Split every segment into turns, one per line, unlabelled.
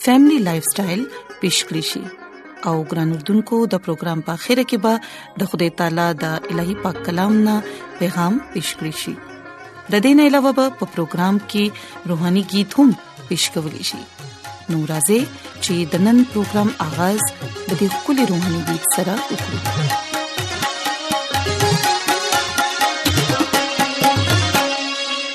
فیملی لایف سټایل پیش کړی شي او ګران اردوونکو د پروګرام په خیره کې به د خدای تعالی د الهي پاک کلام نه پیغام پیش کړی شي د دې نه علاوه په پروګرام کې روهاني गीत هم پیش کولی شي نورازه چې د نن پروګرام اغاز د دې خولي روحاني गीत سره وکړي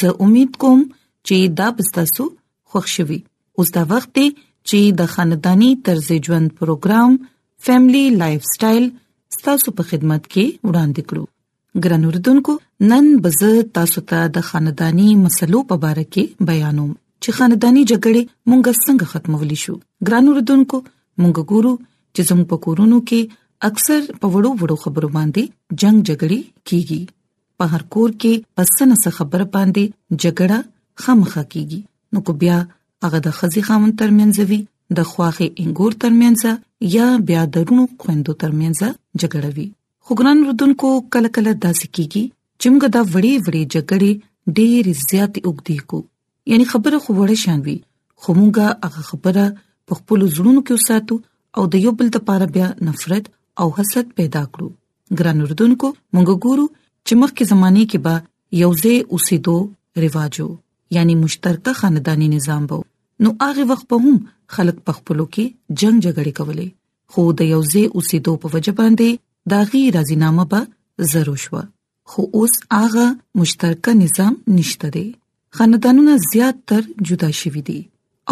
زه امید کوم چې دا به تاسو خوښ شي اوس دا وخت دی چې د خاندانی طرز ژوند پروګرام فیملی لایف سټایل تاسو په خدمت کې وړاندې کړو ګران اردوونکو نن بزه تاسو ته د خاندانی مسلو په اړه کې بیانوم چې خاندانی جګړې مونږ څنګه ختمول شو ګران اردوونکو مونږ ګورو چې زموږ په کورونو کې اکثر په وړو وړو خبرو باندې جنگ جګړې کیږي په هر کور کې په سنه څه خبره باندې جګړه خامخا کیږي نو کو بیا هغه د خزي خامن ترمنځ وي د خواخې انګور ترمنځ یا بیا درونو خويندو ترمنځ جګړه وي خو ګران رودونکو کله کله داسې کیږي چې موږ دا وړې وړې جګړې ډېر زیات وګدي کو یعنی خبره خو وړه شان وي خو موږ هغه خبره په خپل زړونو کې وساتو او د یو بل لپاره بیا نفرت او حسد پیدا کړو ګران اردوونکو مونږ ګورو چې مخکې زمانه کې به یوځې اوسېدو رواجو یعنی مشترکه خاندانی نظام وو نو هغه وخت په هم خلک په خپلو کې جنگ جګړه کولې خو د یوځې اوسېدو په وجه باندې دا غي راضینامه به زرو شو خو اوس هغه مشترکه نظام نشته دی خاندانونه زیات تر جدا شوي دي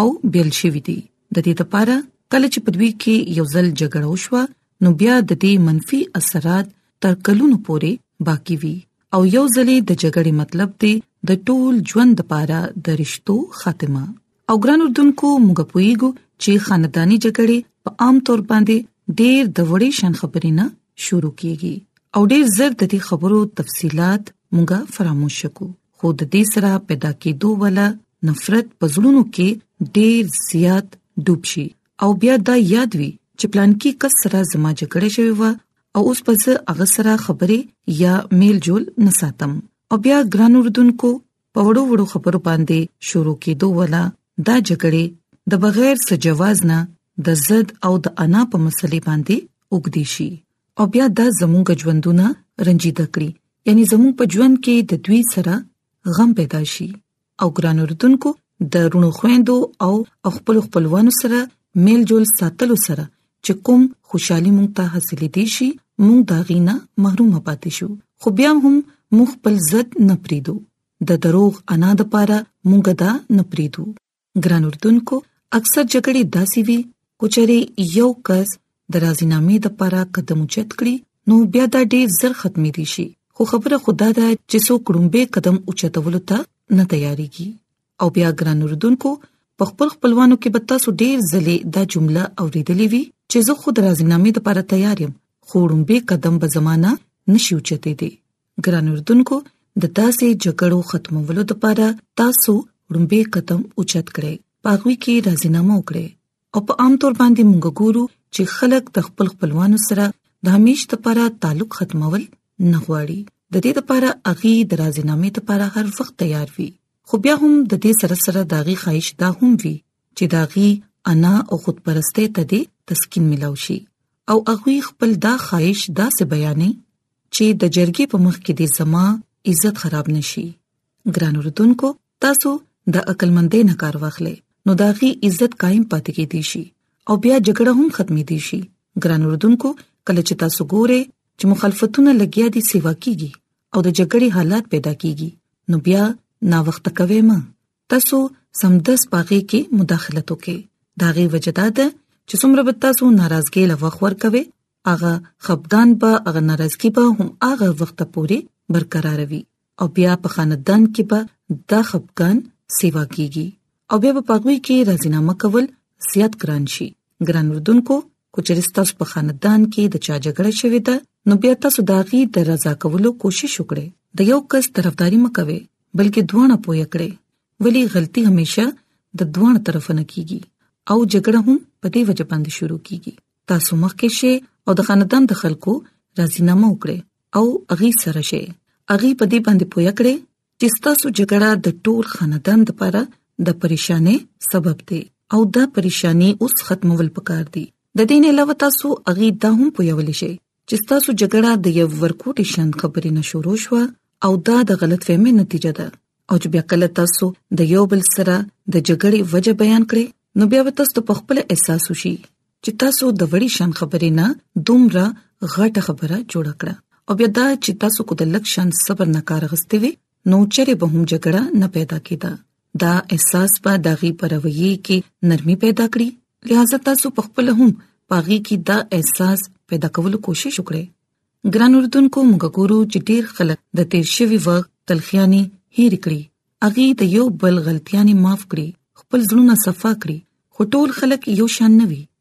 او بیل شوي دي د دې لپاره کله چې په دوی کې یو ځل جګړه وشوه نو بیا د دې منفي اثرات تر کلونو پورې باقی وي او یو ځلې د جګړې مطلب دی د ټول ژوند لپاره د رشتو خاتمه او ګران اردوونکو موږ پوهیږو چې خاندانی جګړې په عام تور باندې ډېر د وړې شان خبرې نه شروع کیږي او ډېر زر د دې خبرو تفصيلات موږ فراموش کو خو د دې سره پیدا کېدو ولا نفرت پزړونو کې ډېر زیات ډوب شي او بیا دا یاد وي چې پلان کې کس سره زما جګړه شوی و او اوس پس هغه سره خبرې یا میل جول نساتم او بیا ګران اردوونکو په وړو وړو خبرو باندې شروع کېدو ولا دا جګړې د بغیر څه جواز نه د زد او د انا په مسلې باندې وګدي شي او بیا دا زموږ ژوندونه رنجیده کړی یعنی زموږ په ژوند کې د دوی سره غم پیدا شي او ګران اردوونکو د رونو خويندو او خپل خپلوانو سره میل جول ساتلو سره چې کوم خوشحالي مونږ ته حاصل دي شي مونږ دا غینا محروم پاتې شو خو بیا هم مونږ خپل ضد نه پریدو د دروغ انا د پاره مونږ دا نه پریدو ګران اردوونکو اکثر جګړې داسي وي کوچري یو کس درازي نامې د پاره قدم اوچت کړي نو بیا دا ډیر زر ختمې دي شي خو خبره خدا دا چې څو کډمبه قدم اوچتولو ته نه تیاریږي او بیا ګران اوردونکو په خپل خپلوانو کې به تاسو ډیر ځلې دا جمله اوریدلې وي چې زه خود راځنامې لپاره تیار یم خو ړومبه قدم به زمانہ نشي اوچته دي ګران اوردونکو د تاسې جګړو ختمولو لپاره تاسو ړومبه قدم اوچت کړئ پاغوي کې راځنامه وکړئ او په عام تور باندې موږ ګورو چې خلک د خپل خپلوانو سره د همیش لپاره تعلق ختمول نه غواړي د دې لپاره اغي د راضینامې لپاره هر وخت تیار وي خو بیا هم د دې سره سره داغي خواهش دا هم وي چې داغي انا او خودپرسته ته دې تسکین ملاوي شي او اغوی خپل دا خواهش دا سه بیانې چې د جرګې په مخ کې دې زما عزت خراب نشي ګران اوردونکو تاسو د عقل مندې نه کار واخلې نو داغي عزت قائم پاتې کې دي شي او بیا جګړه هم ختمې دي شي ګران اوردونکو کله چې تاسو ګوره چې مخالفتونه لګیا دي سیوا کیږي او د جګړې حالات پیدا کیږي نو بیا نا وخت کوي ما تاسو سمدس پاغي کې مداخلت وکي داغي وجدا ده چې څومره به تاسو ناراضګي لوخ ور کوي اغه خپګان به اغه ناراضګي به هم اغه وخت پوري برقرار وي او بیا په خاندان کې به دا خپګان سیوا کیږي او بیا په پاګوي کې راځینامه کول زیات ګران شي ګران وردونکو کچري تاسو په خاندان کې د چا جګړه شوې ده نو بیا تاسو داغي د رضا کولو کوشش وکړئ د یو کس طرفداري مکوي بلکې دوه پوهه کړئ ولی غلطي همیشه د دوه طرف نه کیږي او جګړه هم په دې وجه باندې شروع کیږي تاسو مخکې شئ او د خاندان د خلکو راضینامه وکړئ او اغي سره شئ اغي په دې باندې پوهه کړئ چې تاسو جګړه د ټول خاندان لپاره د پریشانې سبب دی او دا پریشانی اوس ختمول پکار دي د دې نه علاوه تاسو اغي دا هم پوهول شئ چې تاسو جګړه د یو ورکوټي شان خبرې نه شروع شو او دا د غلط فهمي نتیجه ده او چې بیا کله تاسو د یو بل سره د جګړې وجه بیان کړئ نو بیا تاسو په خپل احساس وشي چې تاسو د وړي شان خبرې نه دومره غټه خبره جوړ کړه او بیا دا چې تاسو کو د لکشن صبر نه کار غستې وي نو چرې به هم جګړه نه پیدا کیده دا احساس به داغي پروي کې نرمي پیدا کړي لہذا تاسو په خپل هم پاغي کې دا احساس پیدا کولو کوشش وکړئ ګران اردوونکو موږ ګورو چې ډیر خلک د تیر شوی وخت تلخیانی هیر کړی اغي د یو بل غلطیانی معاف کړی خپل ځړونه صفا کړی خو ټول خلک یو شان نه وي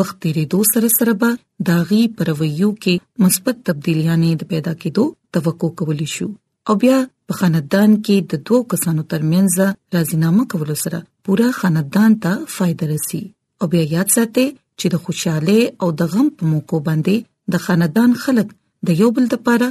وخت تیریدو سره سره به داغي پرویو کې مثبت تبدیلیاں د پیدا کېدو توقع کولی شو او بیا په خاندان کې د دوو کسانو ترمنځ راضینامه کول سره پورا خاندان ته فائدہ رسی او بیا یاد ساتئ چې د خوشاله او د غم په موکو باندې د خاندان خلک د یو بل لپاره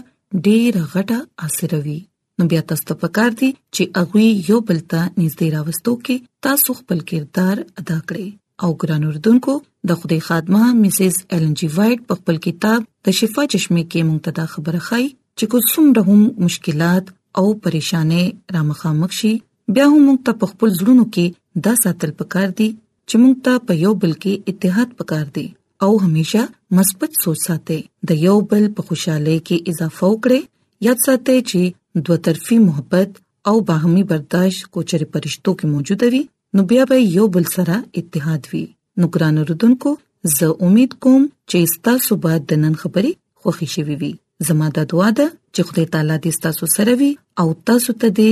ډیر غټه اثروي نو بیا تاسو ته پکار دي چې اغوي یو بل ته نږدې راوستو کې تاسو خپل کردار ادا کړئ او ګران اردوونکو د خدای خادمه مسز ایلن جی وایټ په خپل کتاب د شفا چشمه کې مونږ ته دا خبره خای چې کو څومره هم مشکلات او پریشانې را مخامخ شي بیا هم مونږ ته په خپل زړونو کې دا ساتل پکار دي چې موږ ته په یو بل کې اتحاد پکار دی او همیشه مثبت سوچ ساتي د یو بل په خوشاله کې اضافه وکړي یاد ساتي چې دوه طرفي محبت او باهمي برداشت کوچري پرشتو کې موجود وي نو بیا به یو بل سره اتحاد وي نو ګران رودونکو زه امید کوم چې تاسو به د نن خبرې خوښی شوي وي
زموږ د دعا ده چې خدای تعالی دې تاسو سره وي او تاسو ته دې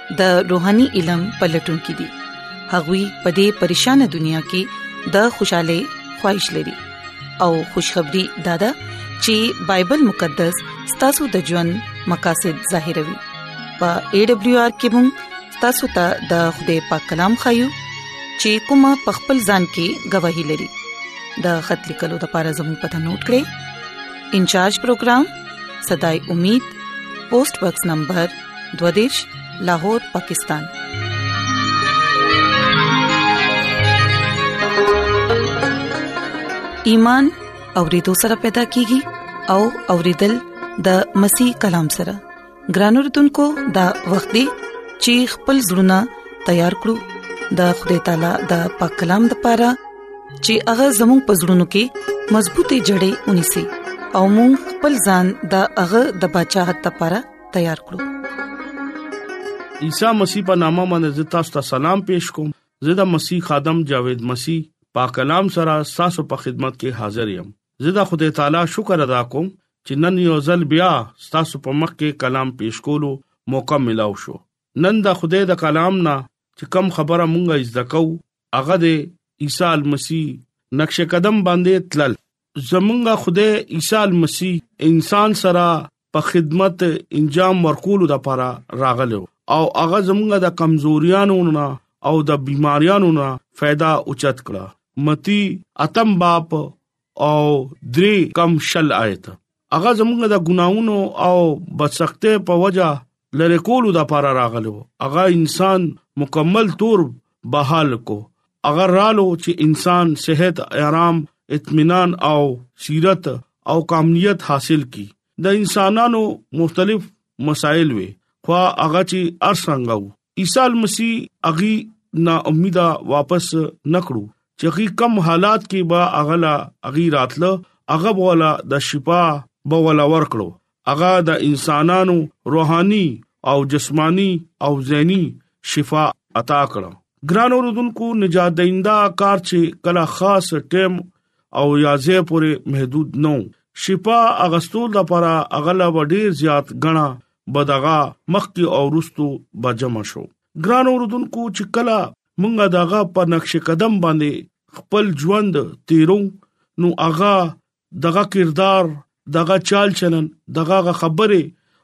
د روحاني علم پلټون کې دي هغوی په دې پریشان دنیا کې د خوشاله خوښ لري او خوشخبری دادا چې بایبل مقدس ستاسو د ژوند مقاصد ظاهروي په ای ډبلیو آر کې هم تاسو ته د خدای پاک کلام خایو چې کومه پخپل ځان کې گواہی لري د خط لیکلو د پاره زموږ پته نوٹ کړئ انچارج پروگرام صداي امید پوسټ باکس نمبر 1 دوادش لاهور پاکستان ایمان اورېدو سره پیدا کیږي او اورېدل د مسیح کلام سره ګرانو رتونکو دا وخت دی چې خپل زړونه تیار کړو د خدای تعالی د پاک کلام د پاره چې هغه زموږ پزړونو کې مضبوطې جړې ونی سي او موږ خپل ځان د هغه د بچاغت لپاره تیار کړو
عیسی مسیح په نامه باندې تاسو ته سلام پېښ کوم زه د مسیح خادم جاوید مسیح پاک کلام سره تاسو په خدمت کې حاضر یم زه د خدای تعالی شکر ادا کوم چې نن یو ځل بیا تاسو په مخ کې کلام پېښ کولو موقع ملاو شو نن د خدای د کلام نه چې کم خبره مونږه زده کوو هغه د عیسی مسیح نقش قدم باندې تلل زمونږه خدای عیسی مسیح انسان سره په خدمت انجام ورکولو لپاره راغلو او هغه زمونږه د کمزوریانو نه او د بيماريانو نه फायदा اوچت کړه متی اتم باپ او درې کم شل آیت هغه زمونږ د ګناونو او بدسختۍ په وجه لری کولو د پاره راغلو هغه انسان مکمل تور بحال کو هغه رالو چې انسان صحت آرام اطمینان او سیرت او کاملیت حاصل کی د انسانانو مختلف مسائل وي خو هغه چې ارسنګو عیسی مسیح اغي نا امیدا واپس نکړو چې غي کم حالات کې با اغلا اغي راتله اغه بولا د شفا بولا ورکړو اغه د انسانانو روحاني او جسمانی او زهنی شفا عطا کړو ګران اوردونکو نجات دیندا کار چې کلا خاص ټیم او یازې پورې محدود نو شفا اغستول د لپاره اغلا وډیر زیات غنا بدغه مخکي او رستو بجم شو ګران اوردونکو چې کلا مونږه داغه په نقش قدم باندې خپل ژوند تیرو نو اغا دغه کردار دغه چال چلن دغه خبره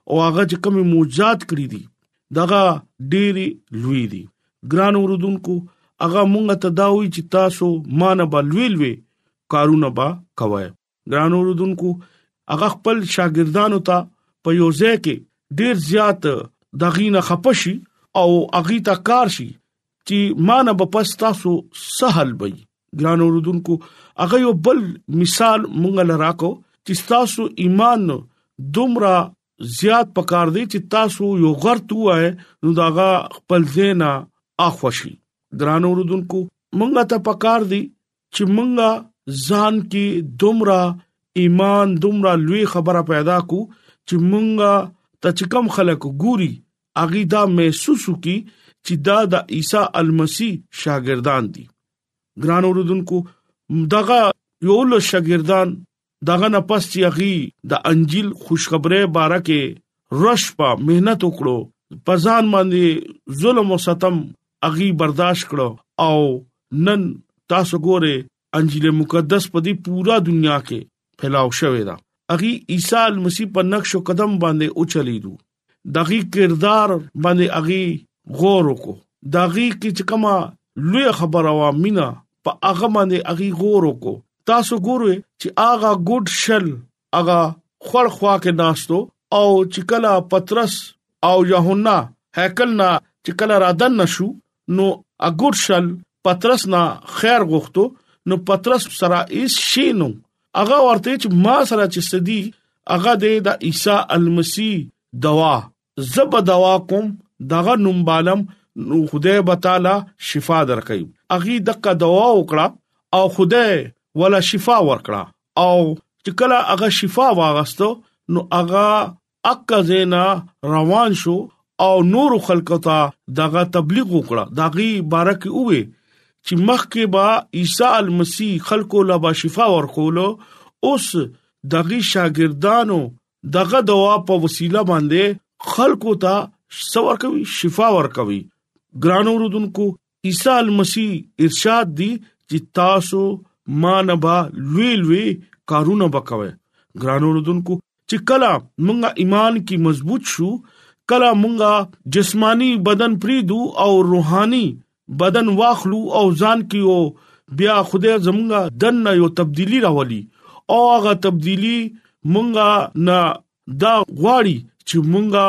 او هغه چې کوم معجزات کړی دي دغه ډېری لوی دي ګران اوردونکو هغه مونږ ته دا وی چې تاسو مان به لوی لوی کارونه به کوی ګران اوردونکو هغه خپل شاګردانو ته په یو ځای کې ډېر زیات دغینه خپشي او اغي ته کار شي چې مان به پس تاسو سهل وي ګران اوردونکو هغه یو بل مثال مونږ لراکو چې تاسو ایمان دومره زیات پکار دی چې تاسو یو غرت وای نو داغه خپل زینا اخوشي ګران اوردونکو مونږه ته پکار دی چې مونږه ځان کې دومره ایمان دومره لوی خبره پیدا کو چې مونږه ته چې کم خلک ګوري اغي دا محسوس کی چې دا د عیسی المسی شاګردان دي ګران اوردونکو دغه یو له شاګردان دغه نه پس چې هغه د انجیل خوشخبری باره کې رش په مهنت وکړو په ځان باندې ظلم او ستم هغه برداشت کړو او نن تاسو ګوره انجیل مقدس په دې پورا دنیا کې پھیلاو شوې ده اغي عیسی مسیح په نقش او قدم باندې او چلیدو دغه کردار باندې اغي غور وکړو دغه کې چې کومه لوی خبره وا مینا په هغه باندې اغي غور وکړو تاسو ګورئ چې هغه ګډ شل هغه خړ خوا کې ناشتو او چې کله پترس او یوحنا هیکل نه چې کله رادن نشو نو اګور شل پترس نه خیر غوښتو نو پترس سره ایس شینو هغه ورته چې ما سره چې سدي هغه د عیسی المسی دوا زب دوا کوم دغه نوم بالم نو خدای به تعالی شفا درکې اغي دغه دوا وکړه او خدای ولا شفا ورکړه او چې کله هغه شفا واغستو نو هغه اکا زینا روان شو او نور خلکو ته دغه تبلیغ وکړه دغه بارک وې چې مخکې با عیسی المسی خلکو لا با شفا ورکولو اوس دغه شاګردانو دغه دوا په وسیله باندې خلکو ته څور کوي شفا ور کوي ګرانو رودونکو عیسی المسی ارشاد دی چې تاسو ما نه با لوی لوی کارونه وکوي ګرانو رودونکو چې کله مونږه ایمان کې مضبوط شو کله مونږه جسمانی بدن پریدو او روحاني بدن واخلو او ځان کې او بیا خدای زمونږه دنه یو تبدیلی راولي او هغه تبدیلی مونږه نه دا غواړي چې مونږه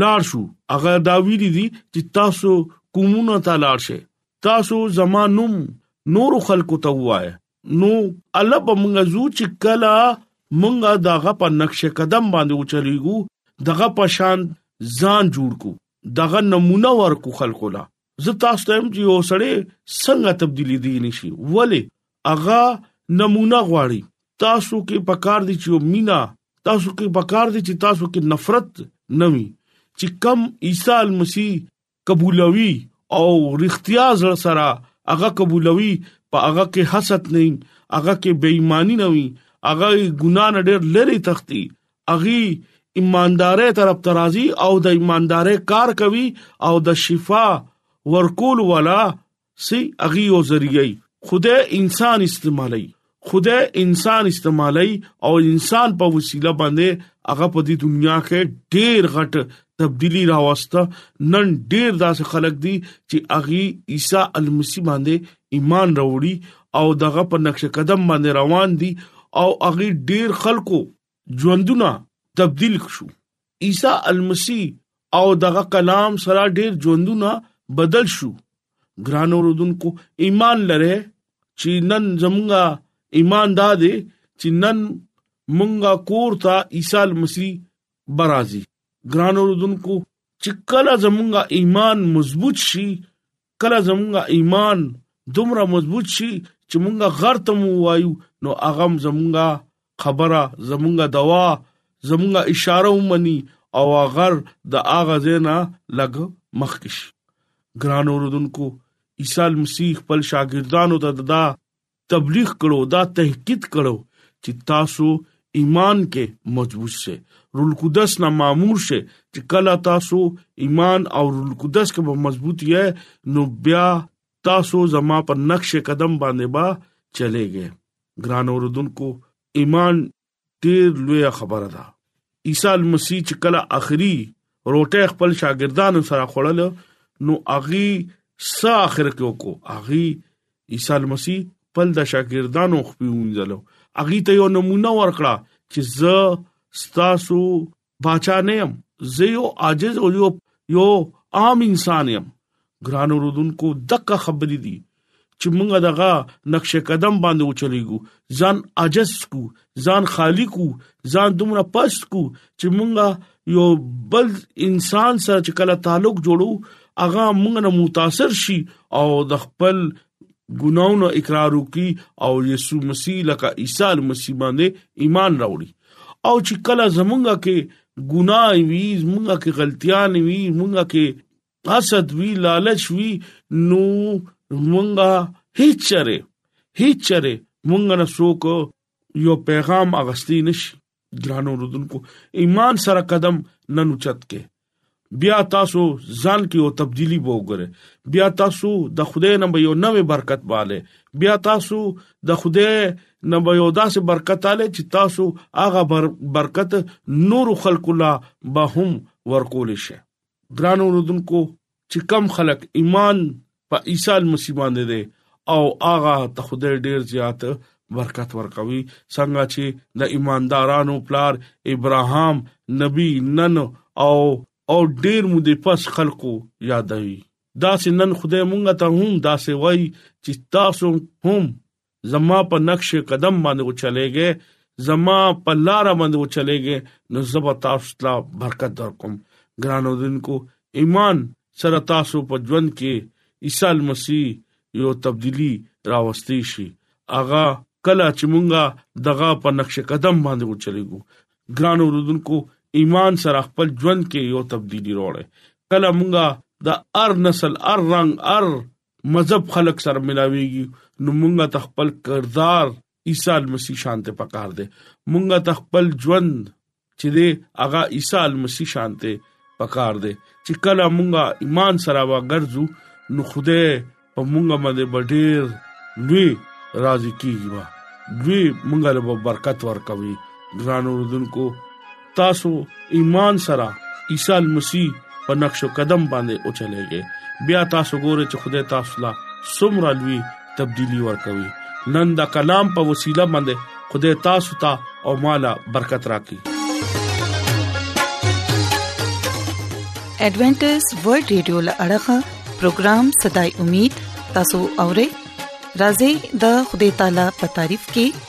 لاړ شو هغه دا ویلي دي چې تاسو کومونه ته لاړ شئ تاسو زما نوم نور خلکو ته وای نو الله په مونږه زو چې کلا مونږه دغه په نقش قدم باندې وچلیګو دغه په شان ځان جوړ کو دغه نمونه ورکو خلکو لا زه تاسو ته هم چې یو سړی څنګه تبدیلی دی نشي ولی اغا نمونه غواړي تاسو کې پکار دي چې مینا تاسو کې پکار دي چې تاسو کې نفرت نوي چې کم عیسی مسیح قبولوي او رښتیا زړه سره هغه قبولوي په هغه کې حسد نه هغه کې بېایمانی نه وي هغه ګنا نه ډېر لری تختی اغي ایماندارې طرف ته راځي او د ایماندارې کار کوي او د شفا ورکول ولا سي اغي او ذریعہ خدای انسان استعمالي خدای انسان استعمالي او انسان په وسیله باندې هغه په دې دنیا کې ډېر غټ تبدیلی راوسته نن ډېر داسې خلک دي چې اغي عیسی المسی باندې ایمان راوړي او دغه په نقش قدم باندې روان دي او اغي ډېر خلکو ژوندونه تبديل شو عيسى المسيح او دغه کلام سره ډېر ژوندونه بدل شو ګران اوردونکو ایمان لره چې نن زمونږه ایمان دا دی چې نن مونږه کور ته عیسی مسیح برازي ګران اوردونکو چې کله زمونږه ایمان مضبوط شي کله زمونږ ایمان دومره مضبوط شي چې مونږه غر ته مو وایو نو هغه زمونږ خبره زمونږ دوا زمونږ اشاره ومني او غر د هغه زینا لګ مخکش ګران اوردونکو عیسی مسیح خپل شاګردانو ته دا تبلیغ کړو دا تحقیق کړو چې تاسو ایمان کې مضبوط شئ رول قدس نه مامور شئ چې کله تاسو ایمان او رول قدس کې به مضبوط یې نو بیا تاسو زما په نقش قدم باندې با چلےږئ ګران اوردونکو ایمان ډیر لوی خبره ده عیسی مسیح چې کله اخري روټه خپل شاګردانو سره خوړل نو اغي سا اخر کې وکړو اغي عیسی مسیح خپل د شاګردانو خپل وینځلو اغي ته یو نمونه ورکړه چې زه ستاسو باچا نه يم زه یو عاجز او یو یو عام انسان يم ګران اوردونکو دغه خبرې دي چې موږ دغه نقش قدم باندې وچلېګو ځان عاجز کو ځان خالی کو ځان دومره پست کو چې موږ یو بل انسان سره چې کله تعلق جوړو هغه موږ نه متاثر شي او د خپل ګناونه اقرار وکي او یسوع مسیح لکه عیسی مسیح باندې ایمان راوړي او چې کله زمونږه کې ګناه وي زمونږه کې غلطیان وي زمونږه کې حسد وی لالچ وی نو مونږه هیڅ چره هیڅ چره مونږ نه څوک یو پیغام اغستی نشي ګرانو رودونکو ایمان سره قدم نن اوچت کې بیا تاسو ځان کې یو تبدیلی به وګورئ بیا تاسو د خدای نه به یو نوې برکت باله بیا تاسو د خدای نه به یو داسې برکت اله چې تاسو هغه برکت نور خلکو لا به هم ورکول شي ګرانو رودونکو چې کم خلک ایمان په عیسی مسیح باندې دي او هغه ته خدای ډیر زیات برکت ورکوي څنګه چې د ایماندارانو پلار ابراهام نبی نن او او ډیر مو د پس خلکو یادوي دا سنن خدای مونږ ته هم دا سوي چې تاسو هم زما په نقش قدم باندې وچلېږي زما په لار باندې وچلېږي نو زبر تاسو ته برکت درکوم ګرانو دینکو ایمان سره تاسو په ژوند کې عیسی مسیح یو تبدیلی راوستي شي اغا کله چې مونږه دغه په نقش قدم باندې وچلېږو ګرانو رودونکو ایمان سره خپل ژوند کې یو تبدیلی راوړي کله مونږه د ار نسل ار رنگ ار مذهب خلک سره ملاويږي نو مونږه تخپل کردار عیسی مسیح شانته پکار دی مونږه تخپل ژوند چې دی هغه عیسی مسیح شانته پکار دی چې کله مونږه ایمان سره واګرځو نو خوده په مونږه باندې ډېر لوی راضي کیږي وا دوی مونږه له برکت ورکوي ګرانو رودونکو تاسو ایمان سره عیسی المسیح په نقش او قدم باندې او چلےږي بیا تاسو ګوره چې خدای تاسو لا سمرا لوی تبدیلی ورکوي نن دا کلام په وسیله باندې خدای تاسو ته او مالا برکت راکړي
ایڈونچر ورلد رادیو لړغا پروگرام صداي امید تاسو اورئ راځي د خدای تعالی په تعریف کې